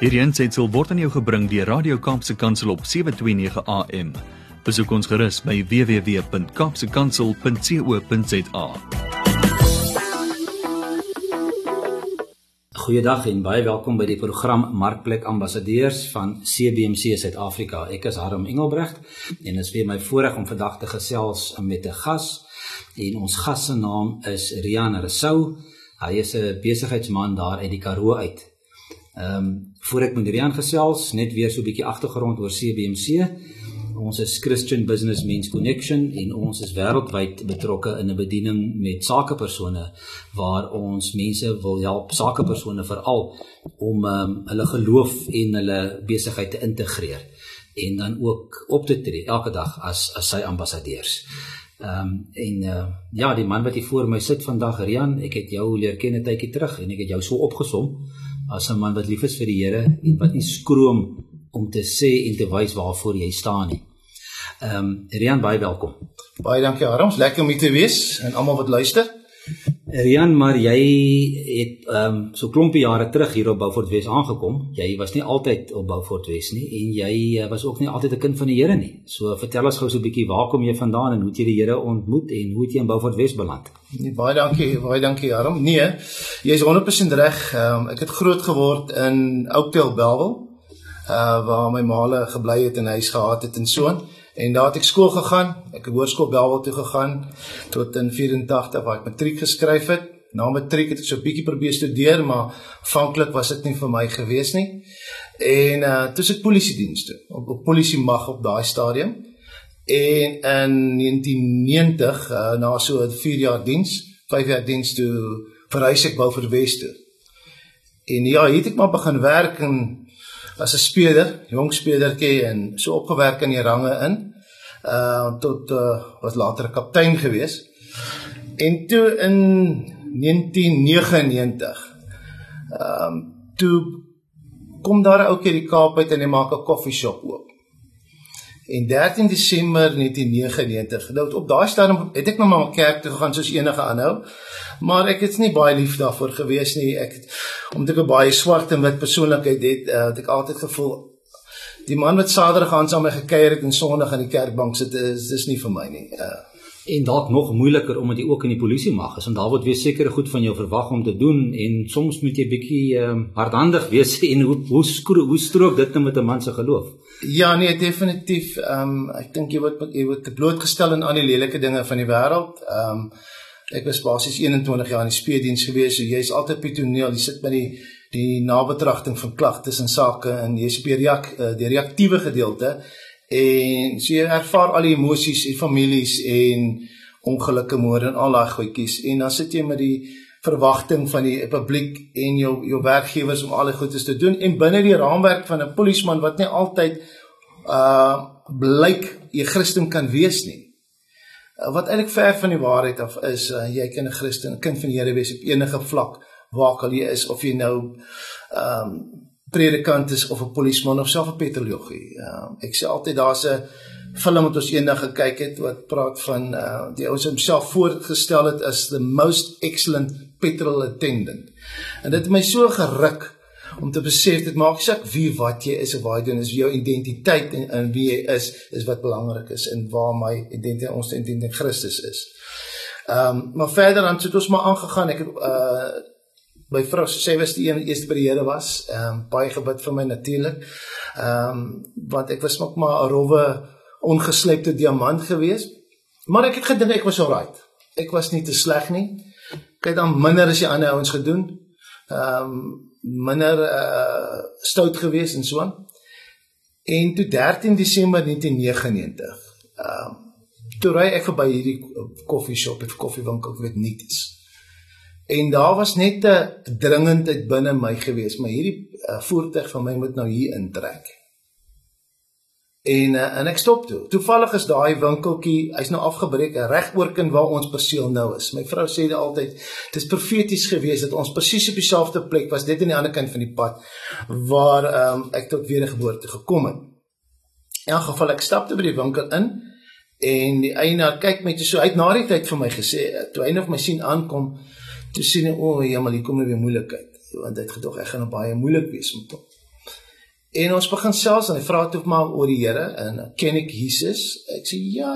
Hierdie aanseit word aan jou gebring deur Radio Kaapse Kansel op 7:29 AM. Besoek ons gerus by www.kapsekansel.co.za. Goeiedag en baie welkom by die program Markplek Ambassadeurs van CBC Suid-Afrika. Ek is Harm Engelbregt en dit is weer my voorreg om vandag te gesels met 'n gas. En ons gas se naam is Rian Rousseau. Hy is 'n besigheidsman daar uit die Karoo uit. Ehm um, voor ek met Rian gesels, net weer so 'n bietjie agtergrond oor CBC. Ons is Christian Business Men's Connection en ons is wêreldwyd betrokke in 'n bediening met sakepersone waar ons mense wil help sakepersone veral om um, hulle geloof en hulle besigheid te integreer en dan ook op te tree elke dag as as sy ambassadeurs. Ehm um, en uh, ja, die man wat hier voor my sit vandag, Rian, ek het jou leer ken 'n tydjie terug en ek het jou so opgesom as 'n man wat lief is vir die Here en wat nie skroom om te sê en te wys waarvoor jy staan nie. Ehm um, Rian baie welkom. Baie dankie Harms, lekker om hier te wees en almal wat luister. Rian, maar jy het ehm um, so klompie jare terug hier op Beaufort Wes aangekom. Jy was nie altyd op Beaufort Wes nie en jy uh, was ook nie altyd 'n kind van die Here nie. So vertel ons gou so 'n bietjie waar kom jy vandaan en hoe het jy die Here ontmoet en hoe het jy in Beaufort Wes beland? Nee, baie dankie, baie dankie Harm. Nee, jy is 100% reg. Um, ek het groot geword in Oakdale, Bellville. Uh waar my maale gebly het en huis gehad het en so aan. En daar het ek skool gegaan. Ek het hoërskool Belwel toe gegaan tot in 84 waar ek matriek geskryf het. Na matriek het ek so 'n bietjie probeer studeer, maar aanvanklik was dit nie vir my gewees nie. En uh toe ek polisie diens toe, op, op polisie mag op daai stadium. En in 1990 uh, na so 4 jaar diens, 5 jaar diens toe verhuis ek Beaufort Wes toe. En ja, hier het ek maar begin werk en as 'n speler, jong spelertjie en so opgewerk in die range in. Uh tot uh was later 'n kaptein gewees. En toe in 1999 ehm um, toe kom daar 'n ou keer die Kaap uit en hy maak 'n koffieshop oop. En 13 Desember 1999, nou op daai stadium het ek nog maar kerk toe gegaan soos enige ander maar ek het nie baie lief daarvoor gewees nie. Ek het omdat ek 'n baie swart en wit persoonlikheid het, uh, het ek altyd gevoel die man wat Saterdag aan saam met my gekuier het en Sondag aan die kerkbank sit is dis nie vir my nie. Uh, en dalk nog moeiliker omdat jy ook in die polisie mag is en daar word weer sekere goed van jou verwag om te doen en soms moet jy bietjie um, hardhandig wees en hoe hoe, skroe, hoe strook dit nou met 'n man se geloof? Ja nee definitief ehm um, ek dink jy word jy word blootgestel aan al die lelike dinge van die wêreld. Ehm um, Ek was basies 21 jaar in die speediens gewees. So jy's altyd op die toneel. Jy sit by die die nabetragting van klagtes en sake en jy's op die reak, uh, die reaktiewe gedeelte en so jy ervaar al die emosies en families en ongelukke moorde en al daai goedjies. En dan sit jy met die verwagting van die publiek en jou jou werkgewers om al die goedes te doen. En binne die raamwerk van 'n polisieman wat nie altyd uh blyk jy Christen kan wees nie. Wat eintlik ver van die waarheid af is uh, jy kan 'n Christen, kind van die Here wees op enige vlak waar al jy is of jy nou ehm um, predikant is of 'n polisieman of self 'n petroljoggie. Ehm um, ek sê altyd daar's 'n film wat ons eendag gekyk het wat praat van uh, die ou se homself voorgestel het as the most excellent petrol attendant. En dit het my so geruk om te besef dit maak saak wie wat jy is of waar jy doen is jou identiteit en, en wie jy is is wat belangrik is en waar my identiteit ons identiteit Christus is. Ehm um, maar verder dan het ons maar aangegaan ek het uh my vrou sê was die een eerste by die Here was. Ehm um, baie gebid vir my natuurlik. Ehm um, want ek was nog maar 'n rowwe ongeslepte diamant gewees. Maar ek het gedink ek was alright. Ek was nie te sleg nie. Ek het dan minder as die ander ouens gedoen. Ehm um, minder uh stout gewees en so aan. En toe 13 Desember 1999, ehm uh, toe ry ek verby hierdie koffieshop, 'n koffiewinkel, ek weet niks. En daar was net 'n dringendheid binne my gewees, maar hierdie uh, voertuig van my moet nou hier intrek. En uh, en ek stop toe. Toevallig is daai winkeltjie, hy's nou afgebreek reg oorkin waar ons perseel nou is. My vrou sê dit altyd, dit is profeties geweest dat ons presies op dieselfde plek was, net aan die ander kant van die pad waar um, ek tot wedergeboorte gekom het. In elk geval ek stap toe by die winkel in en die eienaar kyk my toe so uit na die tyd vir my gesê, toe hy nog my sien aankom, toe sien hy o, oh, jammer, hier kom weer moeilikheid, want hy het gedog ek gaan baie moeilik wees met hom. En ons begin selfs en hy vra toe maar oor die Here en ken ek Jesus? Ek sê ja.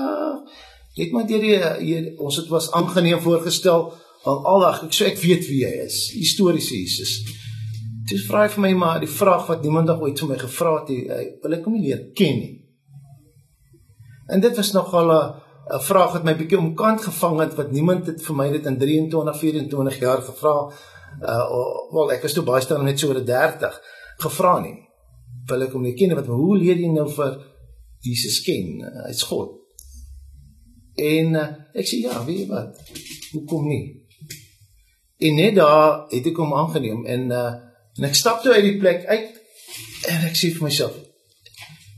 Het maar deur die ons het was aangeneem voorgestel al aldag ek sê ek weet wie hy is. Historiese Jesus. Dis vra hy vir my maar die vraag wat niemand nog ooit vir my gevra het, hy wil ek hom nie leer ken nie. En dit was nogal 'n 'n vraag wat my bietjie omkant gevang het wat niemand het vir my dit in 23 24 jaar gevra. Uh wel ek was toe baie staan net so oor 30 gevra nie. Wil ek hom nie ken wat hoe leer jy nou vir Jesus ken? Hy's God. En uh, ek sê ja, weet jy wat? Hoekom nie? En net daar het ek hom aangeneem en uh en ek stap toe uit die plek uit en ek sê vir myself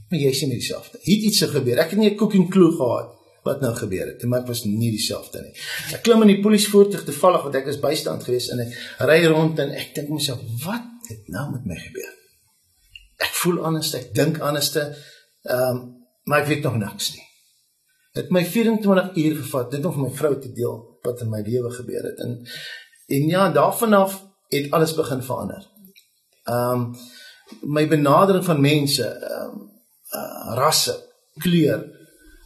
maar jy sien dieselfde. Het iets gebeur. Ek het nie 'n cooking clue gehad wat nou gebeur het. Maar ek was nie dieselfde nie. Ek klim in die polisievoertuig toevallig want ek is bystand gewees en ek ry rond en ek dink myself wat het nou met my gebeur? Ek voel anders, ek dink anders te ehm um, maar ek weet nog niks nie. Dit my 24 uur gevat net om vir my vrou te deel wat in my lewe gebeur het en En ja, daarvan af het alles begin verander. Ehm um, my benadering van mense, ehm um, uh, rasse, kleur,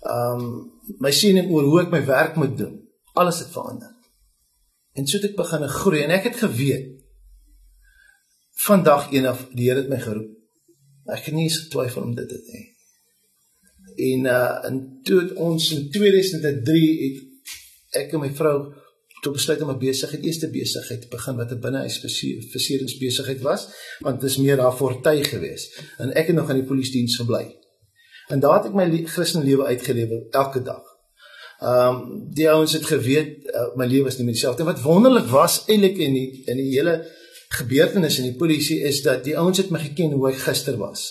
ehm um, my siening oor hoe ek my werk moet doen, alles het verander. En so het ek begin groei en ek het geweet vandag eendag die Here het my geroep. Ek het nie eens getwyfel om dit te doen nie. En uh in toe ons in 2003 het ek en my vrou toe besluit om 'n besigheid, eerste besigheid te begin wat 'n binnehuis versieringsbesigheid was, want dit is meer daar voortuig geweest. En ek het nog aan die polisiediens gebly. En daar het ek my Christelike lewe uitgelewe elke dag. Ehm um, die ouens het geweet uh, my lewe is nie meer dieselfde. Wat wonderlik was eintlik in die in die hele gebeurtenis in die polisie is dat die ouens het my geken hoe ek gister was.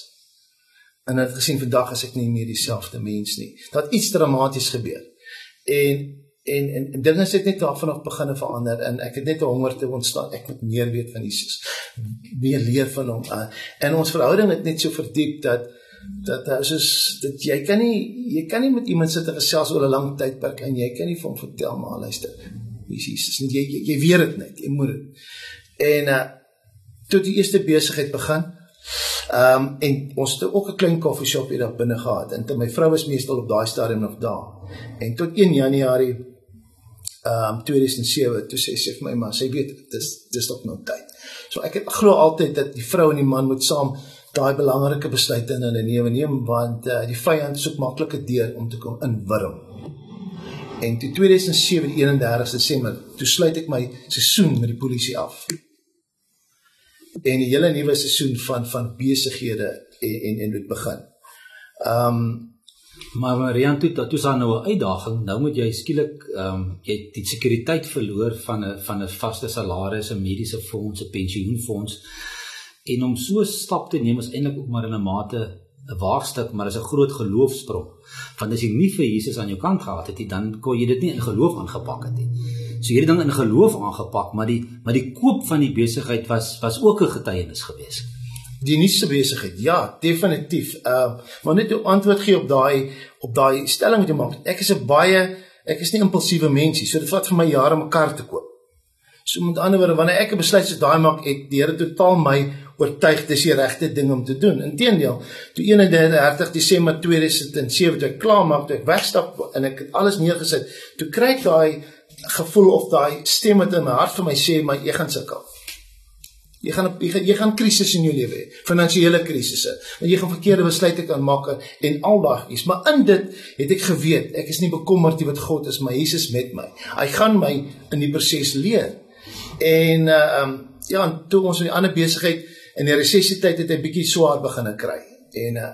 En het gesien vandag as ek nie meer dieselfde mens nie. Dat iets dramaties gebeur. En en en, en dinge het net daarvan af begine verander en ek het net 'n honger te ontstaan ek moet meer weet van Jesus meer leer van hom uh, en ons verhouding het net so verdiep dat dat uh, soos dit jy kan nie jy kan nie met iemand sit en gesels oor 'n lang tydperk en jy kan nie vir hom vertel maar luister Jesus net jy, jy jy weet dit net jy moet dit en uh, toe die eerste besigheid begin Ehm um, en ons het ook 'n klein koffieshop hier daar binne gehad. En toe my vrou was meestal op daai stadium nog daar. En tot 1 Januarie ehm um, 2007 toe sê sy vir my maar sy weet dis dis nog nou tyd. So ek het glo altyd dat die vrou en die man moet saam daai belangrike besluite in hulle lewe neem want uh, die vyand soek maklike deur om te kom inwurm. En toe 2007 die 31 Desember toe sluit ek my seisoen met die polisie af. En die hele nuwe seisoen van van besighede en en en dit begin. Ehm um, Maar Marian toe toe is daar nou 'n uitdaging. Nou moet jy skielik ehm um, jy die sekuriteit verloor van 'n van 'n vaste salaris, 'n mediese fonds, 'n pensioenfonds. En om so stap te neem is eintlik ook maar in 'n mate 'n waarstuk, maar is 'n groot geloofsprong. Want as jy nie vir Jesus aan jou kant gehad het nie, dan kon jy dit nie in geloof aangepak het nie. So hierdie ding in geloof aangepak, maar die maar die koop van die besigheid was was ook 'n getuienis geweest die nuutste besigheid. Ja, definitief. Ehm uh, maar net 'n antwoord gee op daai op daai stelling wat jy maak. Ek is 'n baie ek is nie impulsiewe mensie, so dit vat vir my jare om 'n kar te koop. So met ander woorde, wanneer ek 'n besluit so daai maak, ek die Here totaal my oortuig dis die regte ding om te doen. Inteendeel, toe 31 Desember 2007 toe ek klaar maak, toe ek wegstap en ek het alles neergesit, toe kry ek daai gevoel of daai stem wat in my hart vir my sê, maar jy gaan sukkel. Jy gaan jy gaan jy gaan krisisse in jou lewe hê, finansiële krisisse. Want jy gaan verkeerde besluite kan maak en aldag is. Maar in dit het ek geweet, ek is nie bekommerd oor wat God is, maar Jesus met my. Hy gaan my in die proses leer. En uh um ja, en toe ons in die ander besigheid in die resessie tyd het hy bietjie swaar begin kry. En uh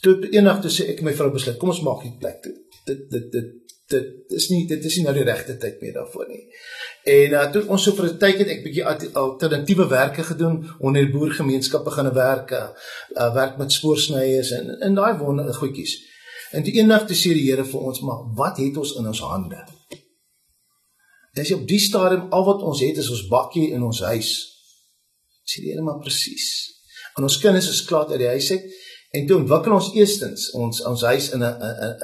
toe eendag toe sê ek my vrou besluit, kom ons maak die plek toe. Dit dit dit dit is nie dit is nie nou die regte tyd meer daarvoor nie. En uh, toe ons so vir 'n tyd het ek bietjie alternatiewe werke gedoen onder die boergemeenskap begine werk, uh, werk met spoorsnyers en in daai wonderlike goedjies. En die eendag te sê die Here vir ons, maar wat het ons in ons hande? Dis op die stadium al wat ons het is ons bakkie in ons huis. Die Here maar presies. En ons kinders is klaar uit die huis uit en toe ontwikkel ons eerstens ons ons huis in 'n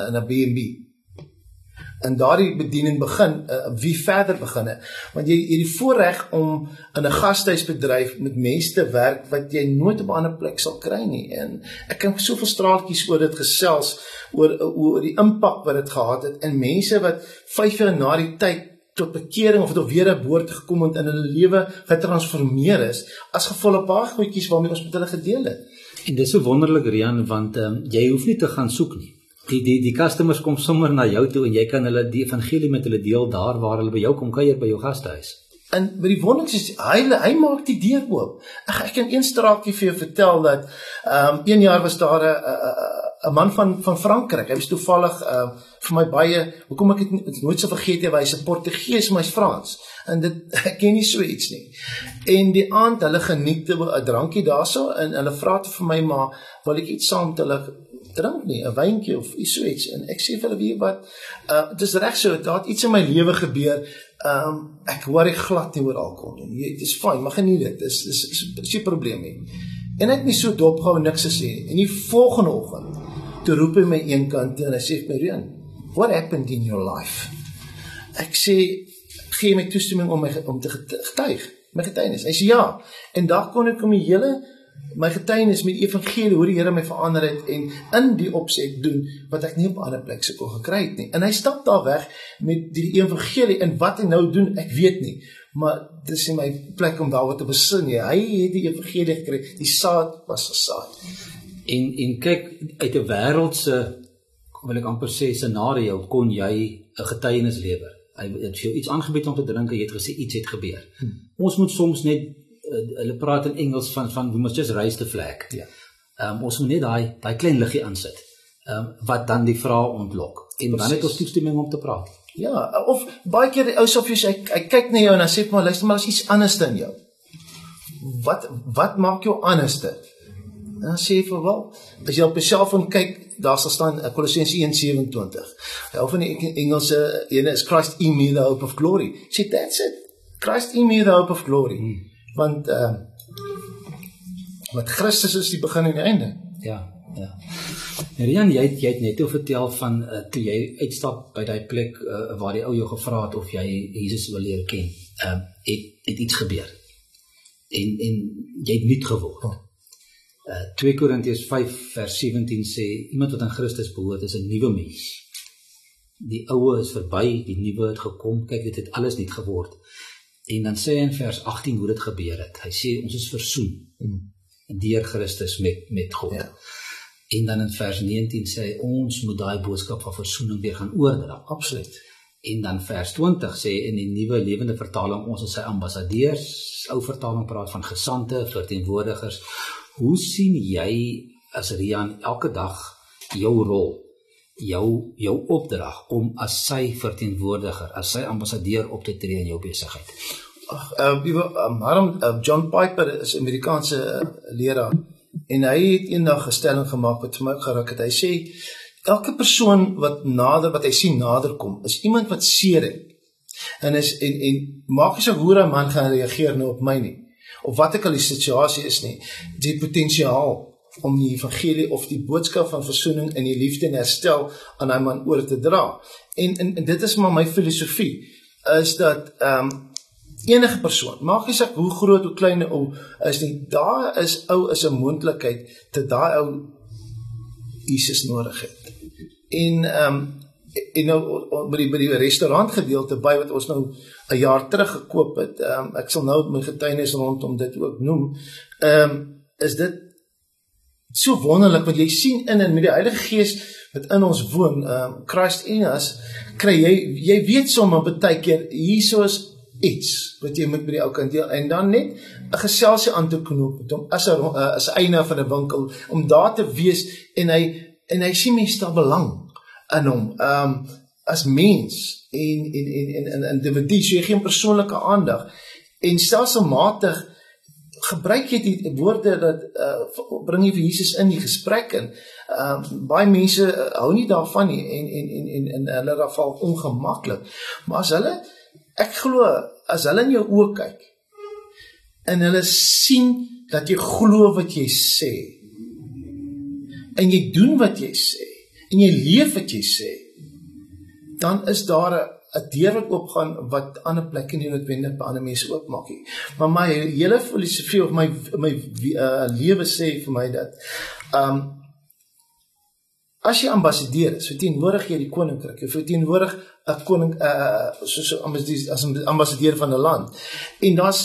in 'n B&B in daardie bediening begin uh, wie verder begin het want jy het die voorreg om in 'n gastehuisbedryf met mense te werk wat jy nooit op 'n ander plek sal kry nie en ek kan soveel straaltjies oor dit gesels oor oor die impak wat dit gehad het in mense wat 5 jaar na die tyd tot bekering of tot wedergeboorte gekom het in hulle lewe getransformeer is as gevolg van baie goedjies waarmee ons met hulle gedeel het. En dis so wonderlik Rian want um, jy hoef nie te gaan soek nie die die die customers kom sommer na jou toe en jy kan hulle die evangelie met hulle deel daar waar hulle by jou kom kuier by jou gastehuis. En by die wonderlikste is hy hy maak die deur oop. Ek ek kan een straakie vir jou vertel dat ehm um, een jaar was daar 'n 'n man van van Frankryk. Hy was toevallig ehm uh, vir my baie hoekom ek dit nooit sou vergeet nie, hy's 'n Portugees maar hy's Frans. En dit ek ken nie so iets nie. En die aand hulle geniet 'n drankie daarso en hulle vra te vir my maar wil ek iets saam met hulle drink nie, 'n wyntjie of iets so iets. En ek sê vir hulle weet wat, uh dis reg so, daar het iets in my lewe gebeur. Um ek worry glad nie oor alkohol nie. Jy dis fyn, maar geniet dit. Dis dis is 'n probleem nie. En ek het nie so dopgehou niks gesê. En die volgende oggend toe roep hy my eenkant toe en hy sê vir my, "Rian, what happened in your life?" Ek sê, "Gee my toestemming om my om te getuig." My getuienis. Hy sê ja. En daar kon ek om die hele my getuienis met die evangelie hoe die Here my verander het en in die opset doen wat ek nie op ander plekke sou kon gekry het nie. En hy stap daar weg met die evangelie en wat hy nou doen, ek weet nie, maar dis nie my plek om daaroor te besin. Hy het die evangelie gekry. Die saad was gesaai. En en kyk uit 'n wêreldse wil ek amper sê scenario kon jy 'n getuienis lewer. Hy het jou iets aangebied om te drink en jy het gesê iets het gebeur. Hmm. Ons moet soms net uh, hulle praat in Engels van van we must just raise the flag. Ja. Ehm um, ons moet net daai daai klein liggie aansit. Ehm um, wat dan die vrae ontlok. En Precies. dan het ons toestemming om te praat. Ja, of baie keer die ou sofies hy, hy kyk na jou en dan sê maar luister maar as iets anders in jou. Wat wat maak jou anderste? En dan sê vir wel, as jy op jou selfoon kyk, daar sal staan Kolossense 1:27. Hou van die Engelse ene is Christ in me the hope of glory. Sê that's it. Christ in me the hope of glory. Hmm want uh wat Christus is die begin en die einde. Ja, ja. Rian, jy het, jy het net vertel van uh, toe jy uitstap by daai plek uh, waar die ou jou gevra het of jy Jesus wil leer ken. Ehm uh, het het iets gebeur. En en jy het nuut geword. Oh. Uh 2 Korintiërs 5 vers 17 sê iemand wat aan Christus behoort is 'n nuwe mens. Die ou is verby, die nuwe het gekom. Kyk, dit het alles nuut geword. En dan sê hy in vers 18 hoe dit gebeur het. Hy sê ons is versoen mm. deur Christus met met God. Ja. En dan in vers 19 sê hy ons moet daai boodskap van versoening weer gaan oordra. Absoluut. En dan vers 20 sê in die nuwe lewende vertaling ons is sy ambassadeurs. Ou vertaling praat van gesande, verteenwoordigers. Hoe sien jy as Rian elke dag jou rol jou jou opdrag om as sy verteenwoordiger, as sy ambassadeur op te tree in jou besigheid. Ag, uh, uh, maar uh, John Piper is 'n Amerikaanse uh, leraar en hy het eendag 'n stelling gemaak wat vir my geruk het. Hy sê elke persoon wat nader wat hy sien nader kom, is iemand wat seer het. En is en en maak nie saak hoe 'n man gaan reageer nou op my nie of wat ek al die situasie is nie, die potensiaal om die evangelie of die boodskap van verzoening en die liefde en herstel aan hy man oor te dra. En, en en dit is maar my filosofie is dat ehm um, enige persoon, maak nie saak hoe groot of klein ou is nie, daar is ou is 'n moontlikheid dat daai ou Jesus nodig het. En ehm um, en nou by die by die restaurant gedeelte by wat ons nou 'n jaar terug gekoop het. Ehm um, ek sal nou my getuienis rondom dit ook noem. Ehm um, is dit so wonderlik wat jy sien in en met die Heilige Gees wat in ons woon, ehm um, Christ in us, kry jy jy weet sommer baie keer hierso is iets wat jy moet by die ou kant deel en dan net 'n geselsie aan te knoop met hom as 'n uh, as eienaar van 'n winkel om daar te wees en hy en hy sien mense daar belang in hom. Ehm um, as mens en en en en 'n individu, so jy gee hom persoonlike aandag en stelselmatig gebruik jy die woorde dat uh, bring jy vir Jesus in die gesprek en uh, baie mense uh, hou nie daarvan nie en en en en, en hulle raak val ongemaklik. Maar as hulle ek glo as hulle in jou oë kyk en hulle sien dat jy glo wat jy sê en jy doen wat jy sê en jy leef wat jy sê dan is daar 'n deur wat oopgaan wat ander plekke nie noodwendig by ander mense oopmaak nie. Maar my hele filosofie of my my uh, lewe sê vir my dat ehm um, as jy ambassadeur is, verteenwoordig jy die koninkryk, jy verteenwoordig 'n koning uh soos so as 'n ambassadeur van 'n land. En daar's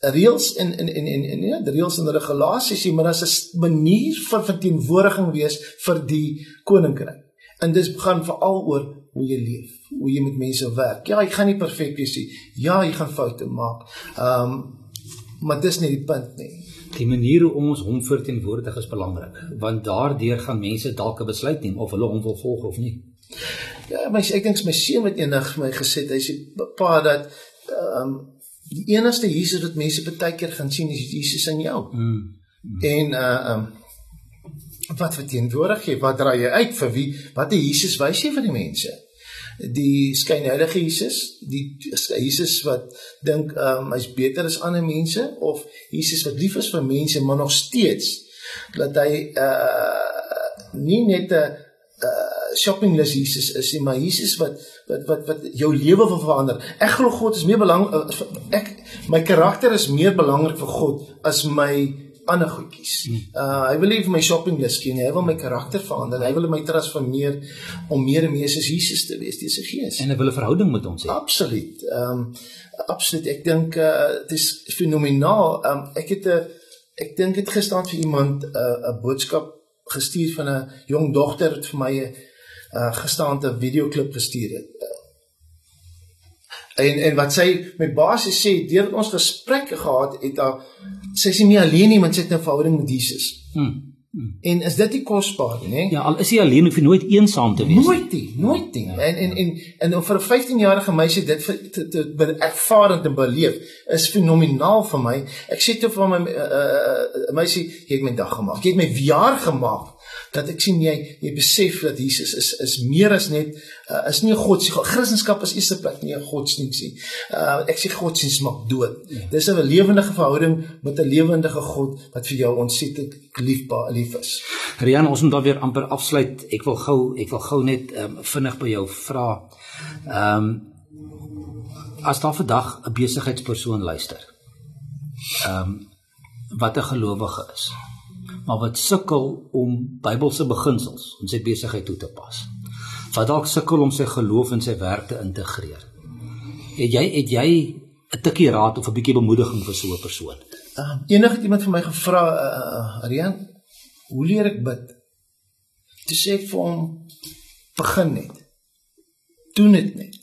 reëls en en en en ja, die reëls en regulasies, maar daar's 'n manier vir verteenwoordiging wees vir die koninkryk. En dis gaan veral oor hoe jy leef, hoe jy met mense werk. Ja, jy gaan nie perfek wees nie. Ja, jy gaan foute maak. Ehm um, maar dis nie die punt nie. Die manier hoe ons hom verteenwoordig is belangrik, want daardeur gaan mense dalk 'n besluit neem of hulle hom wil volg of nie. Ja, my ek dink my seun het eendag vir my gesê, hy sê pa dat ehm um, die enigste Jesus wat mense baie keer gaan sien is Jesus in jou. Mm. mm. En uh um wat verteenwoordig jy? Wat dra jy uit vir wie? Wat die Jesus wys jy vir die mense? Die skynheilige Jesus, die Jesus wat dink um hy's beter as ander mense of Jesus wat lief is vir mense maar nog steeds dat hy uh nie net 'n uh, shopping list Jesus is nie, maar Jesus wat wat wat wat jou lewe wil verander. Ek glo God is meer belangrik uh, ek my karakter is meer belangrik vir God as my ander goedjies. Hmm. Uh hy wil nie vir my shopping list gee nie. Hy wil my karakter verander. Hy wil my transformeer om meer en meer soos Jesus te wees, dis sy gees. En hy wil 'n verhouding met ons hê. Absoluut. Ehm um, absoluut. Ek dink uh dit is fenomenaal. Ehm um, ek het 'n ek dink dit gestaan vir iemand 'n uh, 'n boodskap gestuur van 'n jong dogter het vir my 'n uh, gestaande videoklip gestuur het. En en wat sy met basies sê, deur ons gesprekke gehad het, haar sy is nie meer alleen nie, want sy het 'n verhouding met Jesus. Hmm. Hmm. En is dit nie kosbaar nie? Ja, al is jy alleen, hoef jy nooit eensaam te wees nie. Nooit nie, nooit nie. Ja. En en en en vir 'n 15-jarige meisie dit vir te, te, te ervaar en te beleef is fenomenaal vir my. Ek sê te vir my uh, uh, meisie, jy het my dag gemaak. Jy het my jaar gemaak dat ek sien jy jy besef dat Jesus is is meer as net uh, is nie 'n godsdienst Christendom is eerste plek nie 'n godsdienst nie. Uh, ek sê godsdienst maak dood. Ja. Dis 'n lewendige verhouding met 'n lewendige God wat vir jou ontsettend liefbaar lief is. Rian, ons moet dan weer amper afsluit. Ek wil gou ek wil gou net um, vinnig by jou vra. Ehm um, as daar vandag 'n besigheidspersoon luister. Ehm um, wat 'n gelowige is maar wat sukkel om Bybelse beginsels in sy besigheid toe te pas. Wat dalk sukkel om sy geloof in sy werk te integreer. Het jy het jy 'n tikkie raad of 'n bietjie bemoediging vir so 'n persoon? Uh, enige iemand vir my gevra, uh, Rian, hoe leer ek bid? Dis sê ek vir hom begin net. Doen dit net.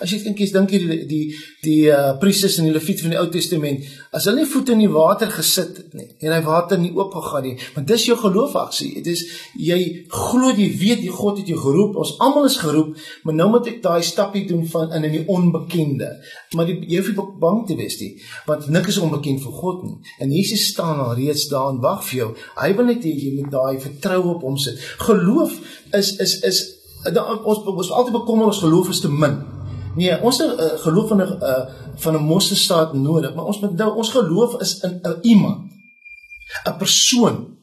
As jy dink jy's dink jy die die die uh priesters in die Lewiet van die Ou Testament, as hulle nie voete in die water gesit het nie en hy water nie oop gegaan nie, want dis jou geloofaksie. Dit is jy glo jy weet jy God het jou geroep. Ons almal is geroep, maar nou moet ek daai stappie doen van in in die onbekende. Maar die, jy hoef nie bang te wees nie, want niks is onbekend vir God nie. En Jesus staan al reeds daar en wag vir jou. Hy wil net hê jy moet daai vertroue op hom sit. Geloof is is is ons ons altyd bekommer ons geloof is te min. Nee, ons het 'n uh, geloof van 'n uh, van 'n mosterdstaat nodig, maar ons moet nou ons geloof is in 'n iemand. 'n persoon.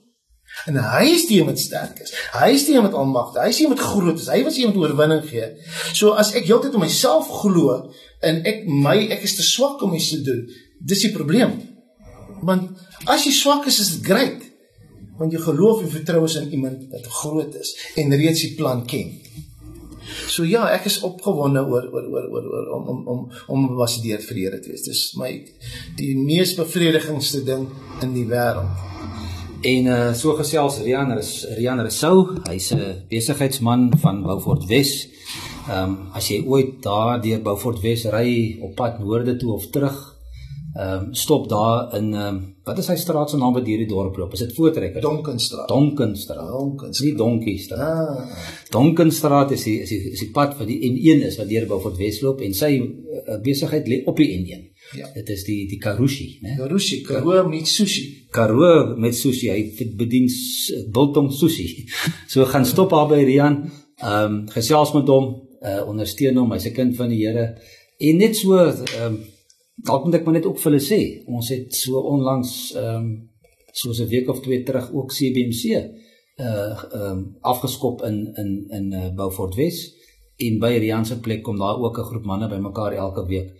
En hy is die wat sterk is. Hy is die wat almagtig. Hy is die wat groot is. Hy was die wat oorwinning gee. So as ek heeltyd op myself glo en ek my ek is te swak om iets te doen, dis die probleem. Want as jy swak is, is dit great. Want jy geloof en vertrou is in iemand wat groot is en reeds die plan ken. So ja, ek is opgewonde oor oor oor oor, oor om om om om ambassadeur vir Here te wees. Dis my die mees bevredigendste ding in die wêreld. En uh so gesels Rian is Rian Resou, hy's 'n besigheidsman van Beaufort Wes. Ehm um, as jy ooit daar deur Beaufort Wes ry op pad noorde toe of terug, ehm um, stop daar in ehm um, wat is hy straat se naam by hierdie dorp loop? Is dit Voortrekker? Donkenstraat. Donkenstraat. Donkenstraat. Nie Donkiestraat. Ah. Donkenstraat is die, is die is die pad wat die N1 is wat deur Beaufort Wes loop en sy uh, besigheid lê op die N1. Ja. Dit is die die Karushi, né? Karushi, Karoo met sushi. Karoo met sushi. Hy bedien biltong sushi. So gaan stop daar by Rian. Ehm um, gesels met hom, uh, ondersteun hom, hy's 'n kind van die Here. En net so ehm um, dalk moet ek maar net ook vir hulle sê, ons het so onlangs ehm um, soos 'n week of twee terug ook CBMC uh ehm um, afgeskop in in in uh, Beaufort Wes en by Rian se plek kom daar ook 'n groep manne bymekaar elke week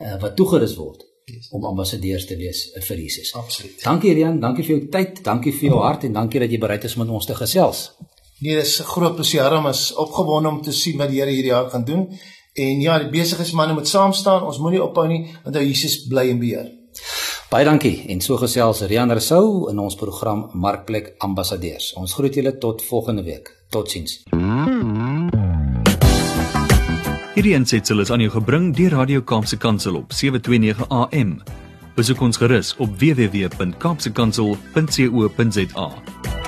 uh, wat toegerus word yes. om ambassadeurs te wees vir Jesus. Absoluut. Dankie Rian, dankie vir jou tyd, dankie vir jou hart en dankie dat jy bereid is om met ons te gesels. Nee, dis 'n groot plesier om as opgewonde om te sien wat die Here hierdie jaar gaan doen. En ja, die besigheidsmanne moet saam staan. Ons moenie ophou nie want hy Jesus bly en beheer. Baie dankie. En so gesels Rian Rousseau in ons program Markplek Ambassadeurs. Ons groet julle tot volgende week. Totsiens. Hierdie ensetsel is aan jou gebring deur Radio Kaapse Kansel op 729 AM. Besoek ons gerus op www.kaapsekansel.co.za.